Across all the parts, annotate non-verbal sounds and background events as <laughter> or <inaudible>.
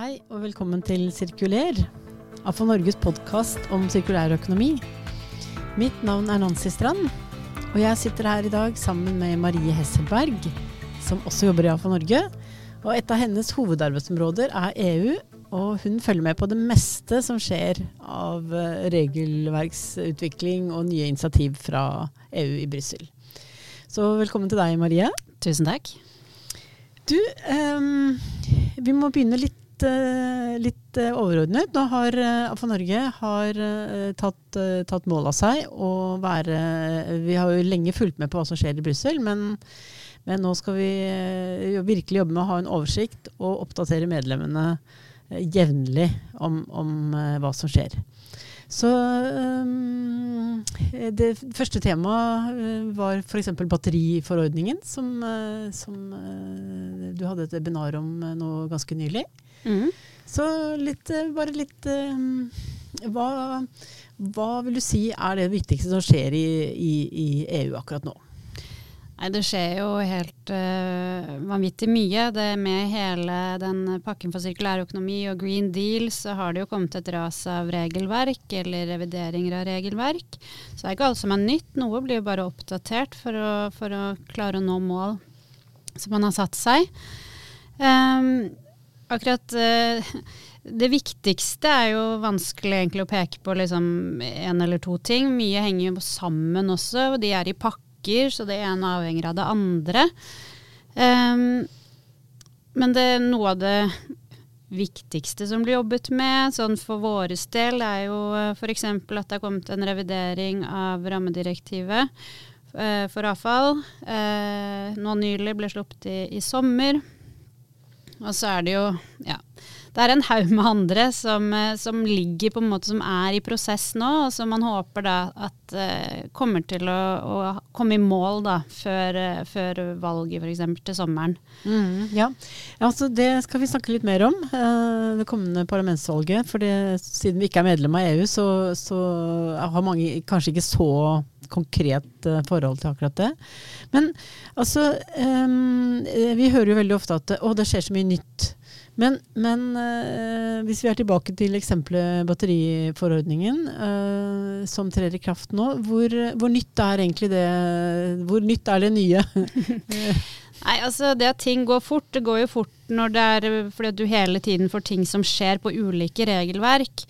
Hei og velkommen til Sirkuler, AFO Norges podkast om sirkulær økonomi. Mitt navn er Nancy Strand, og jeg sitter her i dag sammen med Marie Hesselberg, som også jobber i AFO Norge. Og et av hennes hovedarbeidsområder er EU, og hun følger med på det meste som skjer av eh, regelverksutvikling og nye initiativ fra EU i Brussel. Så velkommen til deg, Marie. Tusen takk. Du, um, vi må begynne litt, litt uh, overordnet. Nå har AFA Norge har, tatt, tatt, mål av seg å være Vi har jo lenge fulgt med på hva som skjer i Brussel, men, men, nå skal vi virkelig jobbe med å ha en oversikt og oppdatere medlemmene jevnlig om, om hva som skjer. Så um, det første temaet uh, var f.eks. batteriforordningen, som, uh, som du hadde et webinar om nå ganske nylig. Mm. Så litt, bare litt hva, hva, vil du si er det viktigste som skjer i, i, i EU akkurat nå? Nei, Det skjer jo helt uh, vanvittig mye. Det Med hele den pakken for sirkulær økonomi og Green Deal så har det jo kommet et ras av regelverk eller revideringer av regelverk. Så det er ikke alt som er nytt. Noe blir jo bare oppdatert for å, for å klare å nå mål som man har satt seg. Um, akkurat uh, det viktigste er jo vanskelig egentlig å peke på liksom eller to ting. Mye henger jo sammen også. og De er i pakke pakker, så det ene avhenger av det andre. Um, men det er noe av det viktigste som blir jobbet med, sånn for vår del, er jo eh, f.eks. at det har kommet en revidering av rammedirektivet uh, for avfall. Uh, nå nylig ble sluppet i, i sommer. Og så er det jo ja, det er en haug med andre som, eh, som, ligger på en måte som er i prosess nå, og som man håper da at uh, kommer til å, å, komme i mål da før, uh, før valget f.eks. til sommeren. Mm, ja. ja, så det skal vi snakke litt mer om. Uh, det kommende parlamentsvalget. For det, siden vi ikke er medlem av EU, så, så har mange kanskje ikke så konkret forhold til akkurat det. Men altså um, Vi hører jo veldig ofte at å, det skjer så mye nytt. Men, men øh, hvis vi er tilbake til eksempelet batteriforordningen, øh, som trer i kraft nå, hvor, hvor, nytt er egentlig det Hvor nytt er det nye? <laughs> Nei, altså Det at ting går fort, det går jo fort når det er fordi du hele tiden får ting som skjer på ulike regelverk.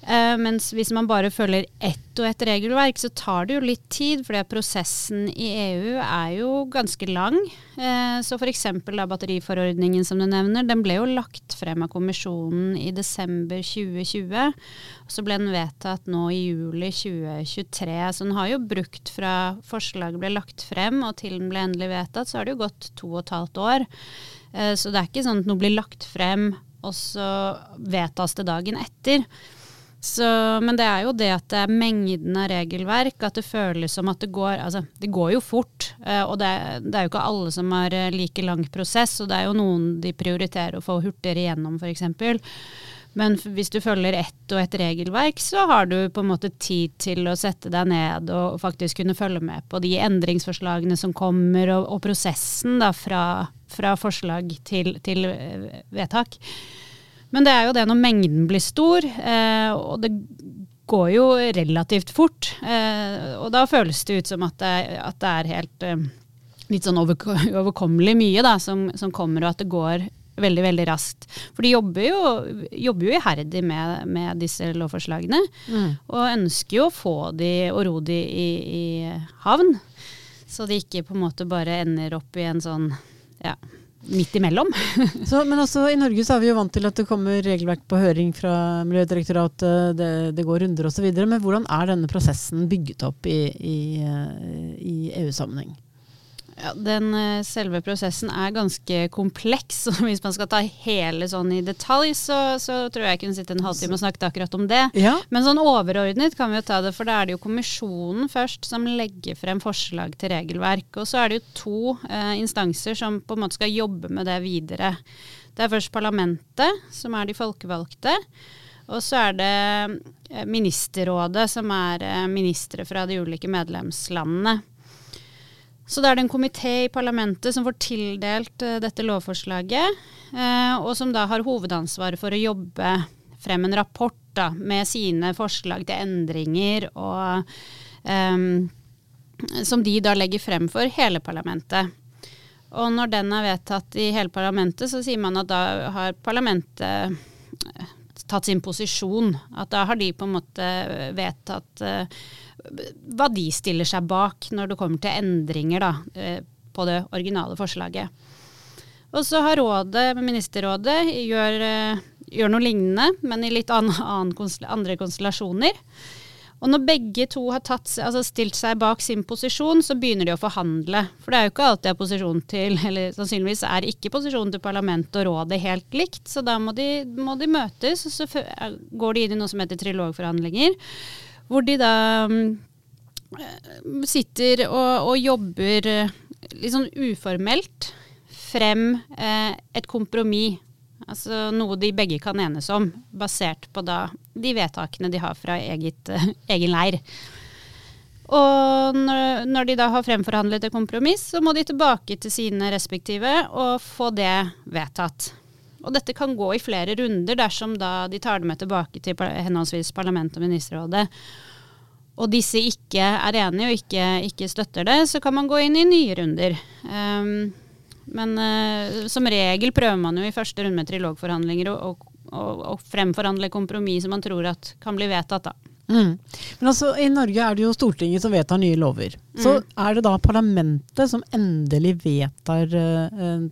Uh, mens hvis man bare følger ett og ett regelverk, så tar det jo litt tid, fordi prosessen i EU er jo ganske lang. Uh, så f.eks. batteriforordningen som du nevner, den ble jo lagt frem av kommisjonen i desember 2020. Og så ble den vedtatt nå i juli 2023. Så den har jo brukt fra forslaget ble lagt frem og til den ble endelig vedtatt, så har det jo gått to og et halvt år. Uh, så det er ikke sånn at noe blir lagt frem, og så vedtas det dagen etter. Så, men det er jo det at det er mengden av regelverk, at det føles som at det går Altså, det går jo fort. Eh, og det, det, er jo ikke alle som har eh, like lang prosess, og det er jo noen de prioriterer å få hurtigere gjennom, f.eks. Men hvis du følger ett og ett regelverk, så har du på en måte tid til å sette deg ned og faktisk kunne følge med på de endringsforslagene som kommer, og, og prosessen da fra, fra forslag til, til eh, vedtak. Men det er jo det når mengden blir stor, eh, og det går jo relativt fort. Eh, og da føles det ut som at det, at det er helt eh, litt sånn <laughs> overkommelig mye da, som, som, kommer, og at det går veldig veldig raskt. For de jobber jo, jobber jo iherdig med, med, disse lovforslagene. Mm. Og ønsker jo å få de og ro de i, i havn. Så de ikke på en måte bare ender opp i en sånn ja, midt imellom. <laughs> så, men også i Norge så er vi jo vant til at det kommer regelverk på høring fra Miljødirektoratet, det, det går runder osv. Men hvordan er denne prosessen bygget opp i, i, i EU-sammenheng? Ja, den eh, selve prosessen er ganske kompleks. <laughs> og Hvis man skal ta hele sånn i detalj, så, så tror jeg jeg kunne sitte en halvtime og snakket akkurat om det. Ja. Men sånn overordnet kan vi jo ta det, for da er det jo kommisjonen først som legger frem forslag til regelverk. Og så er det jo to eh, instanser som på en måte skal jobbe med det videre. Det er først parlamentet, som er de folkevalgte. Og så er det eh, ministerrådet, som er eh, ministre fra de ulike medlemslandene. Så da er det en komité i parlamentet som får tildelt uh, dette lovforslaget, uh, og som da har hovedansvaret for å jobbe frem en rapport da, med sine forslag til endringer, og um, som de da legger frem for hele parlamentet. Og når den er vedtatt i hele parlamentet, så sier man at da har parlamentet tatt sin posisjon. At da har de på en måte vedtatt uh, hva de stiller seg bak når det kommer til endringer da, uh, på det originale forslaget. Og så har rådet, ministerrådet, gjør, gjør noe lignende, men i litt an, an, andre konstellasjoner. Og når begge to har tatt, altså stilt seg bak sin posisjon, så begynner de å forhandle. For det er jo ikke alltid posisjon til, <laughs> eller sannsynligvis er ikke posisjonen til parlamentet og rådet helt likt. Så da må de, må de møtes, og så går de inn i noe som heter trilogforhandlinger. Hvor de da um, sitter og, og, jobber eh, litt sånn uformelt frem eh, et kompromiss Altså noe de begge kan enes om, basert på da de vedtakene de har fra eget, <laughs> egen leir. Og når, når, de da har fremforhandlet et kompromiss, så må de tilbake til sine respektive og få det vedtatt. Og dette kan gå i flere runder dersom da de tar det med tilbake til henholdsvis parlamentet og ministerrådet. Og disse ikke er enige og ikke, ikke, støtter det, så kan man gå inn i nye runder. Um, men uh, som regel prøver man jo i første runde med trilogforhandlinger å, fremforhandle kompromiss som man tror at kan bli vedtatt. da. Mm. Men altså, I Norge er det jo Stortinget som vedtar nye lover. Mm. Så er det da parlamentet som endelig vedtar uh,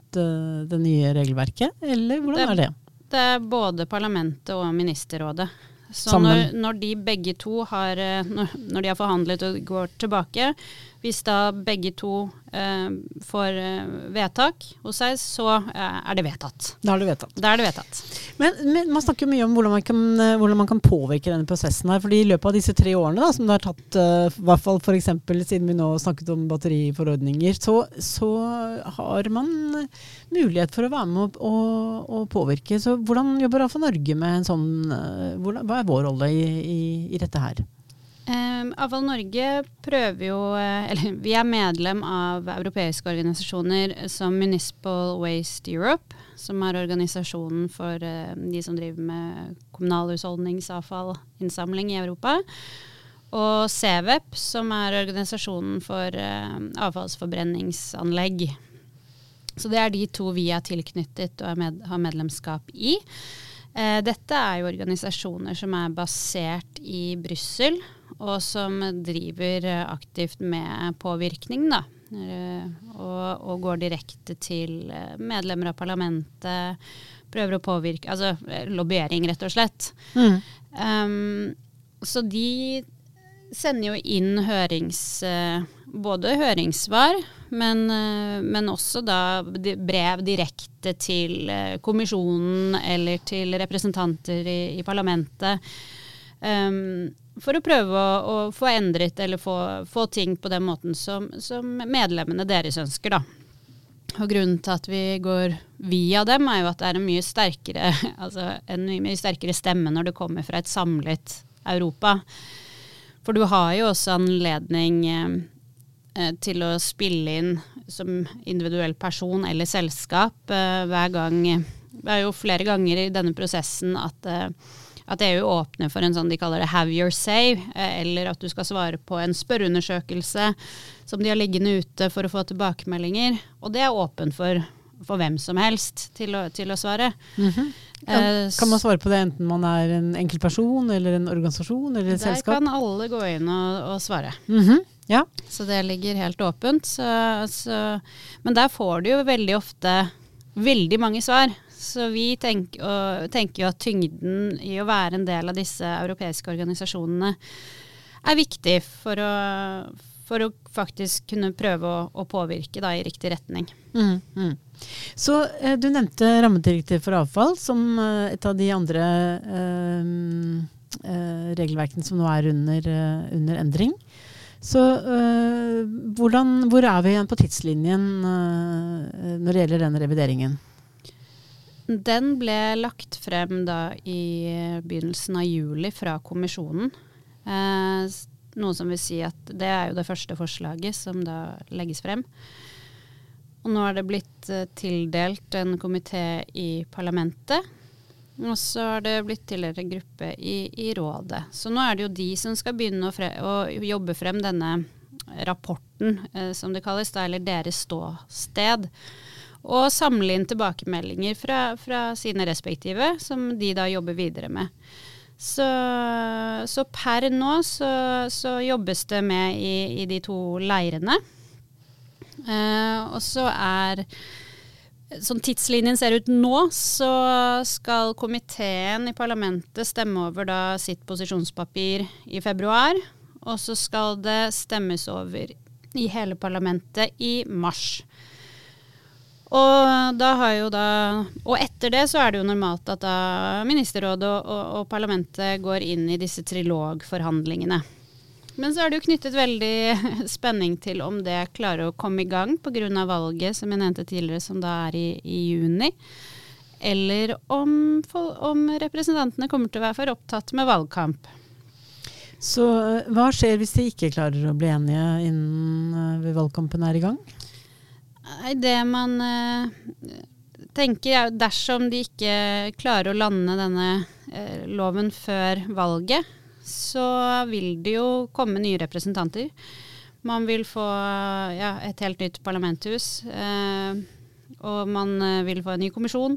det nye regelverket, eller hvordan det, er det? Det er både parlamentet og ministerrådet. Så når, når, de begge to har, eh, når, når de har forhandlet og går tilbake, hvis da begge to eh, får eh, vedtak hos seg, så eh, er det vedtatt. Da er det vedtatt. Da er det vedtatt. Men, men man snakker mye om hvordan man, kan, eh, hvordan man, kan, påvirke denne prosessen her. fordi i løpet av disse tre årene da, som det har tatt, i hvert fall f.eks. siden vi nå snakket om batteriforordninger, så, så, har man mulighet for å være med og, og, påvirke. Så hvordan jobber AFA Norge med en sånn Hva er vår rolle i, i, i dette her? Um, Avfall Norge prøver jo eh, <laughs> Eller vi er medlem av europeiske organisasjoner som Municipal Waste Europe, som er organisasjonen for uh, de som driver med kommunalhusholdningsavfallinnsamling i Europa. Og CVEP, som er organisasjonen for uh, avfallsforbrenningsanlegg. Så det er de to vi er tilknyttet og med, har medlemskap i. Uh, dette er jo organisasjoner som er basert i Brussel og som driver eh, aktivt med påvirkning, da. Eh, og, og, går direkte til eh, medlemmer av parlamentet. Prøver å påvirke Altså lobbyering, rett og slett. Mm. Um, så de sender jo inn hørings... Både høringssvar, men, men også da brev direkte til kommisjonen eller til representanter i, i parlamentet. Um, for å prøve å, å, få endret eller få, få, ting på den måten som, som, medlemmene deres ønsker. da. Og Grunnen til at vi går via dem, er jo at det er en mye sterkere, <laughs> altså en mye sterkere stemme når det kommer fra et samlet Europa. For du har jo også anledning eh, til å spille inn som individuell person eller selskap eh, hver gang Det er jo flere ganger i denne prosessen at eh, at EU åpner for en sånn de kaller det 'have your say', eh, eller at du skal svare på en spørreundersøkelse som de har liggende ute for å få tilbakemeldinger. Og det er åpent for, for hvem som helst til å, til å svare. Mm -hmm. kan, eh, kan, man svare på det enten man er en enkeltperson eller en organisasjon eller et der selskap? Der kan alle gå inn og, og svare. Mm -hmm. ja. Så det ligger helt åpent. Så, så, men der får du jo veldig ofte veldig mange svar. Så vi tenker, tenker, jo at tyngden i å være en del av disse europeiske organisasjonene er viktig for å, for å faktisk kunne prøve å, å påvirke da, i riktig retning. Mm, mm. Så eh, Du nevnte rammedirektiv for avfall som eh, et av de andre eh, eh regelverkene som nå er under, eh, under endring. Så øh, hvordan, hvor er vi igjen på tidslinjen når det gjelder den revideringen? Den ble lagt frem da i begynnelsen av juli fra kommisjonen. Eh, Noe som vil si at det er jo det første forslaget som da legges frem. Og nå er det blitt uh, tildelt en komité i parlamentet. Og så har det blitt tildelt en gruppe i, i, rådet. Så nå er det jo de som skal begynne å, fre å jobbe frem denne rapporten, eh, som det kalles, da, eller deres ståsted. Og samle inn tilbakemeldinger fra, fra sine respektive, som de da jobber videre med. Så, så per nå så, så, jobbes det med i, i de to leirene. Eh, og så er Sånn tidslinjen ser ut nå, så skal komiteen i parlamentet stemme over da sitt posisjonspapir i februar. Og så skal det stemmes over i hele parlamentet i mars. Og, jo da, og etter det så er det jo normalt at Ministerrådet og, og, og parlamentet går inn i disse trilogforhandlingene. Men så er det jo knyttet veldig <laughs> spenning til om det klarer å komme i gang pga. valget som jeg nevnte tidligere, som da er i, i juni. Eller om, om, representantene kommer til å være for opptatt med valgkamp. Så hva skjer hvis de ikke klarer å bli enige innen eh, valgkampen er i gang? Nei, det man eh, tenker er dersom de ikke klarer å lande denne eh, loven før valget, så vil det jo komme nye representanter. Man vil få ja, et helt nytt parlamenthus, eh, og man vil få en ny kommisjon.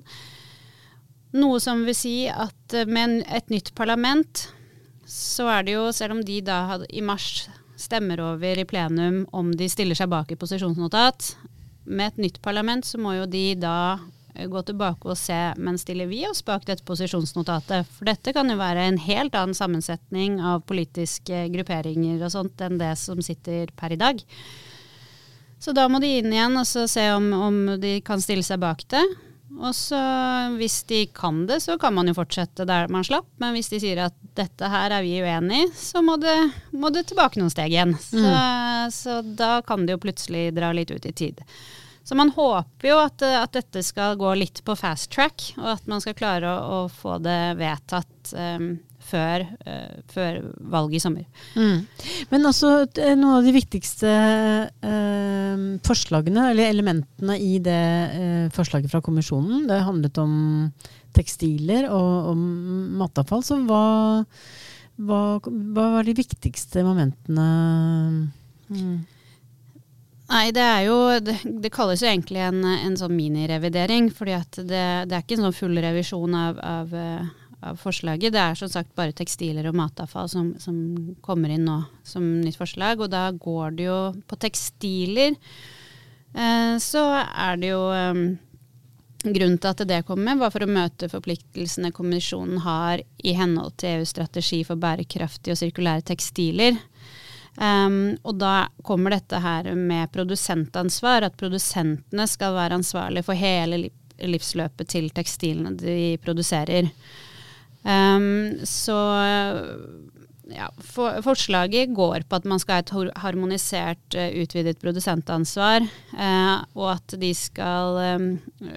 Noe som vil si at med et nytt parlament, så er det jo, selv om de da i mars stemmer over i plenum om de stiller seg bak i posisjonsnotat, med et nytt parlament så må jo de da eh, gå tilbake og se men stiller vi oss bak dette posisjonsnotatet. For dette kan jo være en helt annen sammensetning av politiske grupperinger og sånt enn det som sitter per i dag. Så da må de inn igjen og se om, om de kan stille seg bak det. Og så hvis de kan det, så kan man jo fortsette der man slapp. Men hvis de sier at dette her er vi uenig i, så må det, må det, tilbake noen steg igjen. Så, mm. så, da kan det jo plutselig dra litt ut i tid. Så man håper jo at, at, dette skal gå litt på fast track, og at man skal klare å, å få det vedtatt um, før, uh, før, valget i sommer. Mm. Men også eh, noen av de viktigste uh, forslagene, eller elementene i det uh, forslaget fra kommisjonen, det handlet om tekstiler og, og matavfall. Så hva, hva, hva, var de viktigste momentene? Mm. Nei, det er jo Det, det kalles jo egentlig en, en sånn minirevidering. fordi det, det, er ikke en sånn full revisjon av, av, av, forslaget. Det er som sagt bare tekstiler og matavfall som, som, kommer inn nå som nytt forslag. Og da går det jo på tekstiler. Eh, så er det jo eh, Grunnen til at det kommer, var for å møte forpliktelsene kommisjonen har i henhold til EUs strategi for bærekraftige og sirkulære tekstiler. Um, og da kommer dette her med produsentansvar, at produsentene skal være ansvarlig for hele livsløpet til tekstilene de produserer. Um, så ja, for, forslaget går på at man skal ha et harmonisert uh, utvidet produsentansvar, uh, og at de skal um,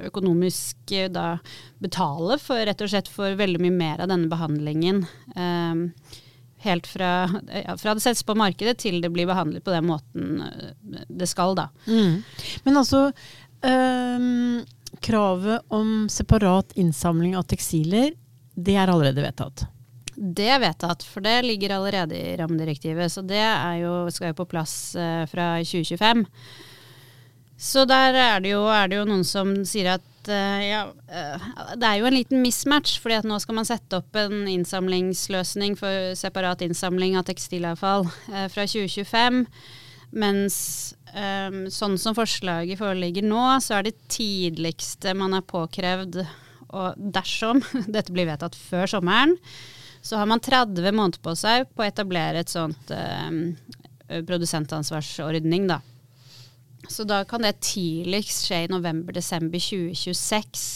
økonomisk uh, da betale for rett og slett for veldig mye mer av denne behandlingen. Um, helt fra, ja, fra, det settes på markedet til det blir behandlet på den måten eh, det skal, da. Mm. Men altså øh, Kravet om separat innsamling av tekstiler, det er allerede vedtatt? Det er vedtatt, for det ligger allerede i rammedirektivet. Så det jo, skal jo på plass uh, fra 2025. Så der er det, jo, er det jo noen som sier at uh, ja, uh, det er jo en liten mismatch, fordi at nå skal man sette opp en innsamlingsløsning for separat innsamling av tekstilavfall fra 2025. Mens sånn som forslaget foreligger nå, så er det tidligste man er påkrevd og dersom <laughs> dette blir vedtatt før sommeren, så har man 30 måneder på seg på å etablere et sånt produsentansvarsordning, da. Så da kan det tidligst skje i november-desember 2026.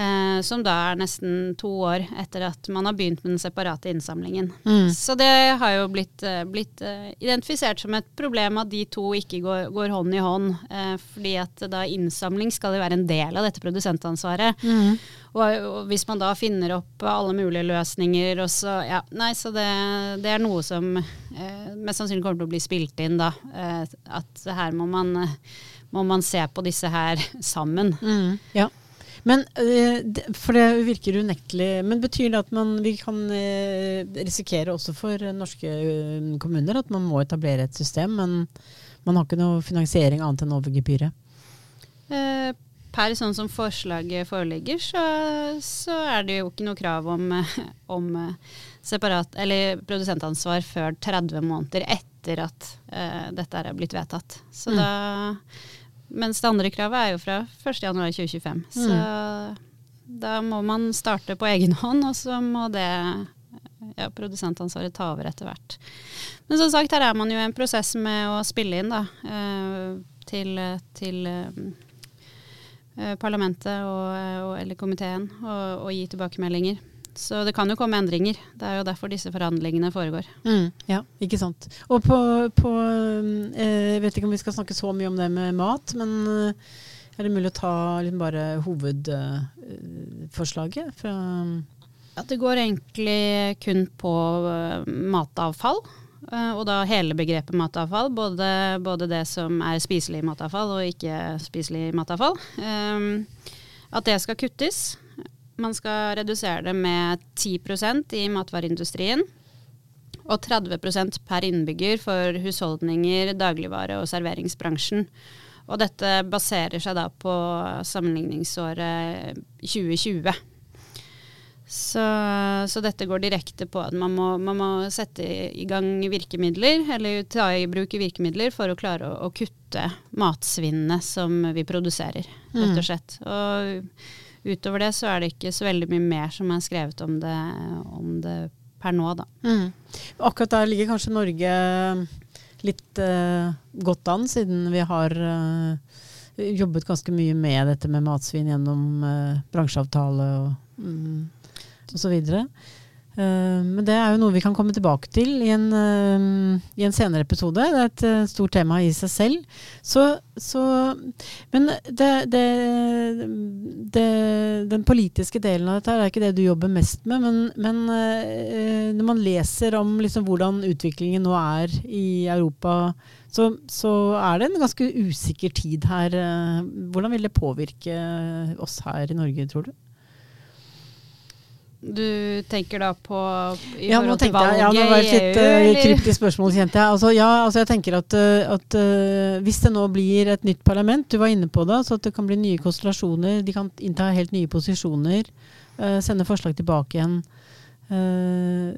Eh, som da er nesten to år etter at man har begynt med den separate innsamlingen. Mm. Så det har jo blitt, eh, blitt eh, identifisert som et problem at de to ikke går, går hånd i hånd. Eh, fordi at da innsamling skal jo være en del av dette produsentansvaret. Mm. Og, og hvis man da finner opp alle mulige løsninger, og så Ja, nei, så det, det er noe som eh, mest sannsynlig kommer til å bli spilt inn, da. Eh, at her må man, må man se på disse her sammen. Mm. Ja. Men, eh, for det virker unektelig Men betyr det at man, vi kan eh, risikere også for norske eh, kommuner at man må etablere et system, men man har ikke noe finansiering annet enn over gebyret? Per sånn som forslaget foreligger, så, så er det jo ikke noe krav om, om separat, eller produsentansvar før 30 måneder etter at dette er blitt vedtatt. Så Mm. da, mens det andre kravet er jo fra 1.1.2025. Så da må man starte på egen hånd, og så må det ja, produsentansvaret ta over etter hvert. Men som sagt, her er man jo i en prosess med å spille inn da, eh, til, til eh, parlamentet og, og, eller komiteen og, og gi tilbakemeldinger. Så det kan jo komme endringer. Det er jo derfor disse forhandlingene foregår. Mm, ja, ikke sant. Og på, på eh, Jeg vet ikke om vi skal snakke så mye om det med mat, men eh, er det mulig å ta liksom bare hovedforslaget fra ja, det går egentlig kun på eh, matavfall. eh, og da hele begrepet matavfall. Både, både det som er spiselig matavfall og ikke spiselig matavfall. Um, at det skal kuttes. Man skal redusere det med 10% i matvareindustrien. Og 30% per innbygger for husholdninger, dagligvare og serveringsbransjen. Og dette baserer seg da på sammenligningsåret 2020. Så, så dette går direkte på at man må, man må sette i gang virkemidler, eller ta i bruk virkemidler for å klare å, å kutte matsvinnet som vi produserer, rett og slett. Og utover det så er det ikke så veldig mye mer som er skrevet om det, om det per nå, da. Mm. Akkurat der ligger kanskje Norge litt uh, godt an, siden vi har uh, jobbet ganske mye med dette med matsvinn gjennom uh, bransjeavtale og, mm, videre. Eh, men det er jo noe vi kan komme tilbake til i en, eh, i en senere episode. Det er et eh, stort tema i seg selv. Så, så Men det, det, det, den politiske delen av dette er ikke det du jobber mest med. Men, men når man leser om liksom hvordan utviklingen nå er i Europa, så, så er det en ganske usikker tid her. Hvordan vil det påvirke oss her i Norge, tror du? Du tenker da på i Ja, forhold til tenkte jeg, valget ja, nå var det et i litt EU, uh, kryptisk spørsmål, kjente jeg. Altså, ja, altså jeg tenker at, uh, at uh, hvis det nå blir et nytt parlament, du var inne på det, så at det kan bli nye konstellasjoner, de kan innta helt nye posisjoner, uh, sende forslag tilbake igjen. Uh,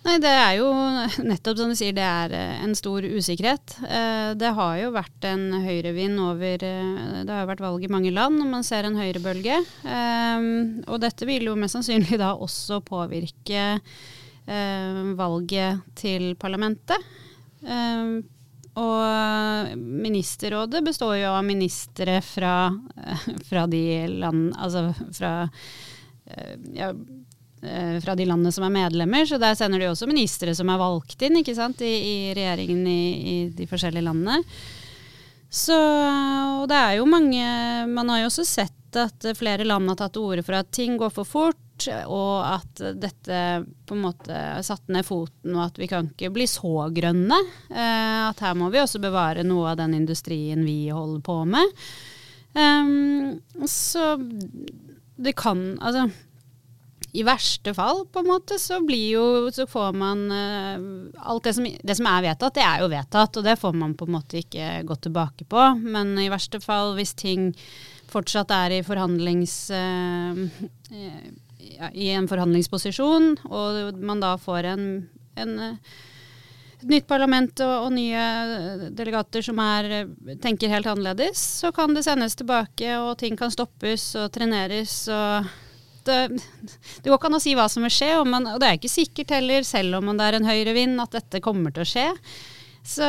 Nei, det er jo <laughs> nettopp som du sier, det er eh, en stor usikkerhet. Eh, Det har jo vært en høyrevind over eh, Det har jo vært valg i mange land, og man ser en høyrebølge. Og dette vil jo mest sannsynlig da også påvirke valget til parlamentet. Og ministerrådet består jo av ministre fra, <laughs> fra de land Altså fra ja, fra de landene som er medlemmer, så der sender de også ministre som er valgt inn ikke sant, i, i regjeringen i, i de forskjellige landene. Så, og det er jo mange Man har jo også sett at flere land har tatt til orde for at ting går for fort, og at dette på en måte satte satt ned foten, og at vi kan ikke bli så grønne. Eh, at her må vi også bevare noe av den industrien vi holder på med. Ehm, så det kan Altså i verste fall, på en måte, så blir jo Så får man uh, Alt det som, det som er vedtatt, det er jo vedtatt, og det får man på en måte ikke gått tilbake på. Men i verste fall, hvis ting fortsatt er i forhandlings... eh, I en forhandlingsposisjon, og man da får en, en et nytt parlament og, og nye delegater som er, tenker helt annerledes, så kan det sendes tilbake, og ting kan stoppes og treneres. og det, det går ikke an å si hva som vil skje, og, man, og det er ikke sikkert heller, selv om det er en høyrevind, at dette kommer til å skje. Så,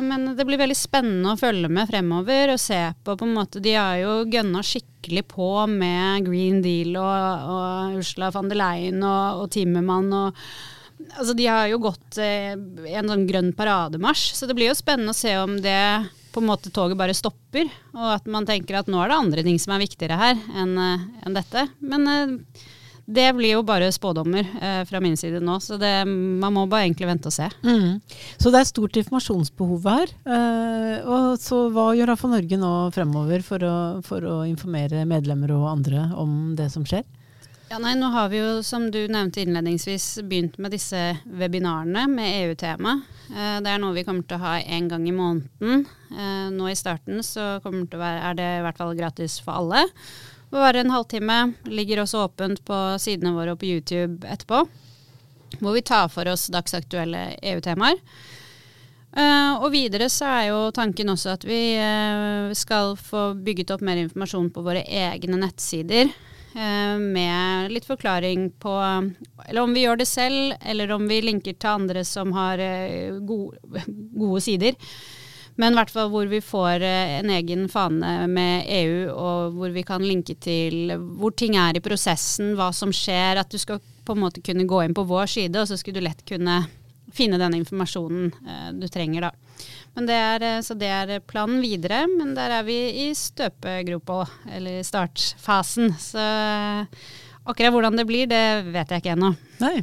men det blir veldig spennende å følge med fremover og se på på en måte De har jo gønna skikkelig på med Green Deal og, og Ursula von der Leyen og, og Timmermann og Altså de har jo gått eh, en sånn grønn parademarsj, så det blir jo spennende å se om det på en måte toget bare stopper, og at man tenker at nå er det andre ting som er viktigere her enn eh, enn dette. Men eh, det blir jo bare spådommer eh, fra min side nå, så det, man må bare egentlig vente og se. Mm. Så det er stort informasjonsbehov her. Eh, og så hva gjør AFA Norge nå fremover for å, for å informere medlemmer og andre om det som skjer? Ja, nei, Nå har vi jo, som du nevnte innledningsvis, begynt med disse webinarene med EU-tema. Eh, det er noe vi kommer til å ha én gang i måneden. Eh, nå i starten så være, er det i hvert fall gratis for alle. Det varer en halvtime. Ligger også åpent på sidene våre og på YouTube etterpå. Hvor vi tar for oss dagsaktuelle EU-temaer. Uh, og videre så er jo tanken også at vi uh, skal få bygget opp mer informasjon på våre egne nettsider. Uh, med litt forklaring på Eller om vi gjør det selv, eller om vi linker til andre som har gode, <laughs> gode sider. Men i hvert fall hvor vi får eh, en egen fane med EU, og hvor vi kan linke til hvor ting er i prosessen, hva som skjer. At du skal på en måte kunne gå inn på vår side, og så skulle du lett kunne finne den informasjonen eh, du trenger, da. Men det er, eh, så det er planen videre, men der er vi i støpegropa, eller startfasen. Så Akkurat hvordan det blir, det vet jeg ikke ennå. Nei,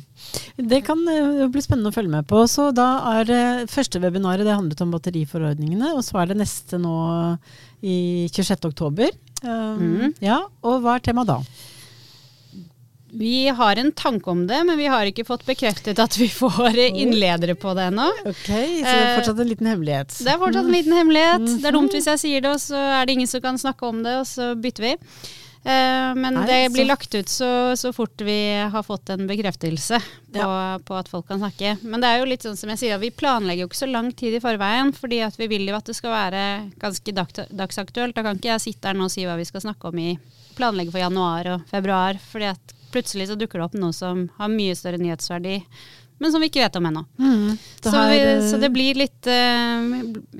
Det kan bli spennende å følge med på. Så da er det første webinaret det handlet om batteriforordningene, og så er det neste nå i 26. oktober. Um, mm. Ja, og hva er temaet da? Vi har en tanke om det, men vi har ikke fått bekreftet at vi får <laughs> innledere på det ennå. Ok, Så det er fortsatt en liten hemmelighet? Det er fortsatt en liten hemmelighet. Mm -hmm. Det er dumt hvis jeg sier det, og så er det ingen som kan snakke om det, og så bytter vi. Uh, men Nei, det blir så. lagt ut så, så, fort vi har fått en bekreftelse på, ja. på, at folk kan snakke. Men det er jo litt sånn som jeg sier, vi planlegger jo ikke så lang tid i forveien. fordi vi vil jo at det skal være ganske dagsaktuelt. Da kan ikke jeg sitte her nå og si hva vi skal snakke om i planlegge for januar og februar. fordi at plutselig så dukker det opp noe som har mye større nyhetsverdi men som vi ikke vet om ennå. Mm, så, så, det blir litt uh,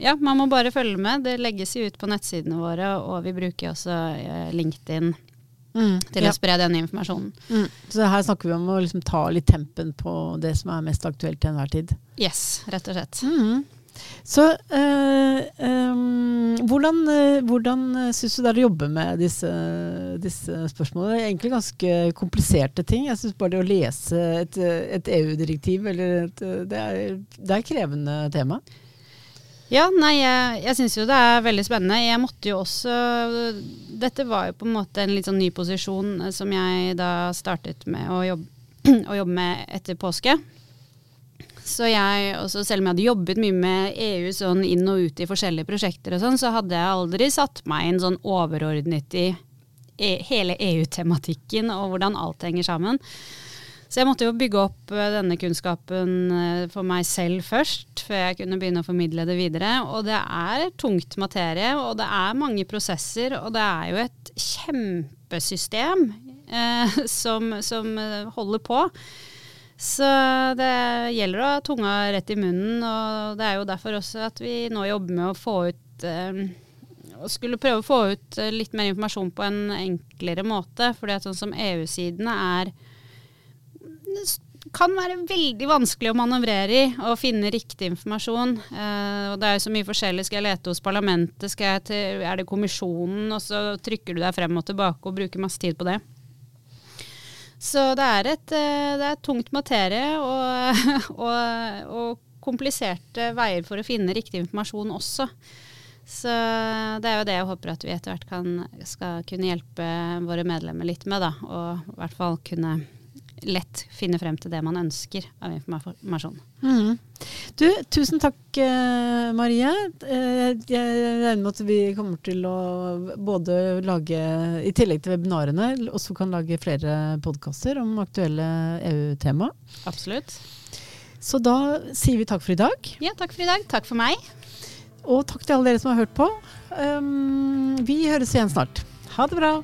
Ja, man må bare følge med. Det legges jo ut på nettsidene våre, og vi bruker også uh, LinkedIn mm, til ja. å spre den informasjonen. Mm. Så her snakker vi om å liksom ta litt tempen på det som er mest aktuelt til enhver tid. Yes, rett og slett. Mm. Så øh, øh, hvordan, øh, hvordan syns du det er å jobbe med disse, disse, spørsmålene? Det er egentlig ganske kompliserte ting. Jeg syns bare det å lese et, et EU-direktiv, det, det er krevende tema. Ja, nei, jeg, jeg syns jo det er veldig spennende. Jeg måtte jo også Dette var jo på en måte en litt sånn ny posisjon som jeg da startet med å jobbe, <clears throat> å jobbe med etter påske. Så jeg, også selv om jeg hadde jobbet mye med EU sånn inn og ut i forskjellige prosjekter og sånn, så hadde jeg aldri satt meg inn sånn overordnet i e hele EU-tematikken og hvordan alt henger sammen. Så jeg måtte jo bygge opp uh, denne kunnskapen uh, for meg selv først, før jeg kunne begynne å formidle det videre. Og det er tungt materie, og det er mange prosesser, og det er jo et kjempesystem eh, <laughs> som, som holder på. Så det gjelder å ha tunga rett i munnen, og det er jo derfor også at vi nå jobber med å få ut eh, skulle prøve å få ut eh, litt mer informasjon på en enklere måte. fordi at sånn som EU-sidene er kan være veldig vanskelig å manøvrere i og finne riktig informasjon. Eh, og det er jo så mye forskjellig. Skal jeg lete hos parlamentet, til, er det kommisjonen? Og så trykker du deg frem og tilbake og bruker masse tid på det. Så det er et eh, det er tungt materie og, <laughs> og, og, kompliserte veier for å finne riktig informasjon også. Så det er jo det jeg håper at vi etter hvert kan, skal kunne hjelpe våre medlemmer litt med. Da, og i hvert fall kunne lett finne frem til det man ønsker av informasjon. Mm. Du, tusen takk, eh, Marie. Eh, jeg regner med at vi kommer til å både lage, i tillegg til webinarene, også kan lage flere podkaster om aktuelle EU-tema. Absolutt. Så da sier vi takk for i dag. Ja, takk for i dag. Takk for meg. Og takk til alle dere som har hørt på. Um, vi høres igjen snart. Ha det bra.